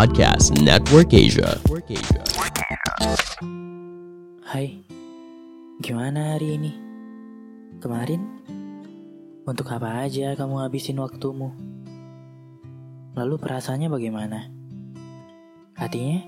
Podcast Network Asia. Hai, gimana hari ini? Kemarin? Untuk apa aja kamu habisin waktumu? Lalu perasaannya bagaimana? Hatinya?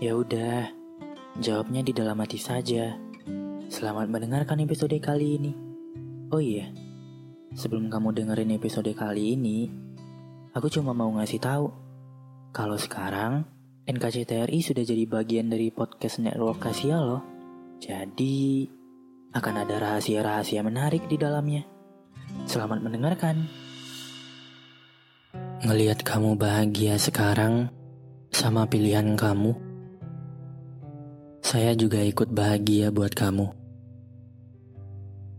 Ya udah, jawabnya di dalam hati saja. Selamat mendengarkan episode kali ini. Oh iya, sebelum kamu dengerin episode kali ini, aku cuma mau ngasih tahu kalau sekarang NKCTRI sudah jadi bagian dari podcast network Kasia loh. Jadi akan ada rahasia-rahasia menarik di dalamnya. Selamat mendengarkan. Ngelihat kamu bahagia sekarang sama pilihan kamu, saya juga ikut bahagia buat kamu.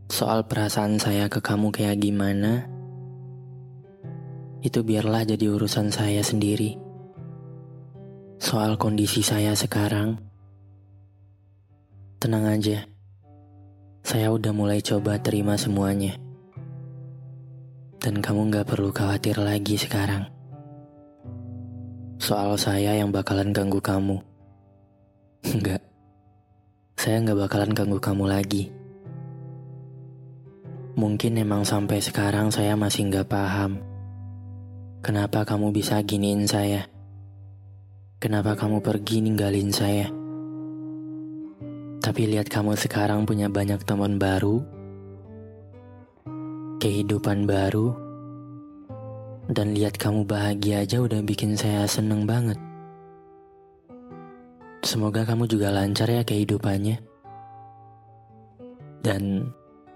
Soal perasaan saya ke kamu kayak gimana, itu biarlah jadi urusan saya sendiri. Soal kondisi saya sekarang, tenang aja. Saya udah mulai coba terima semuanya. Dan kamu gak perlu khawatir lagi sekarang. Soal saya yang bakalan ganggu kamu. Enggak. Saya gak bakalan ganggu kamu lagi. Mungkin emang sampai sekarang saya masih gak paham. Kenapa kamu bisa giniin saya? Kenapa kamu pergi ninggalin saya? Tapi lihat kamu sekarang punya banyak teman baru, kehidupan baru, dan lihat kamu bahagia aja udah bikin saya seneng banget. Semoga kamu juga lancar ya kehidupannya. Dan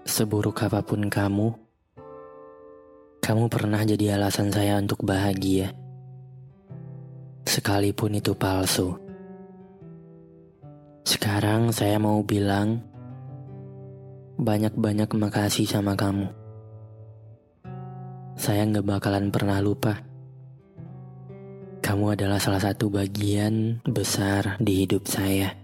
seburuk apa pun kamu, kamu pernah jadi alasan saya untuk bahagia. Sekalipun itu palsu. Sekarang saya mau bilang banyak-banyak makasih sama kamu. Saya nggak bakalan pernah lupa. Kamu adalah salah satu bagian besar di hidup saya.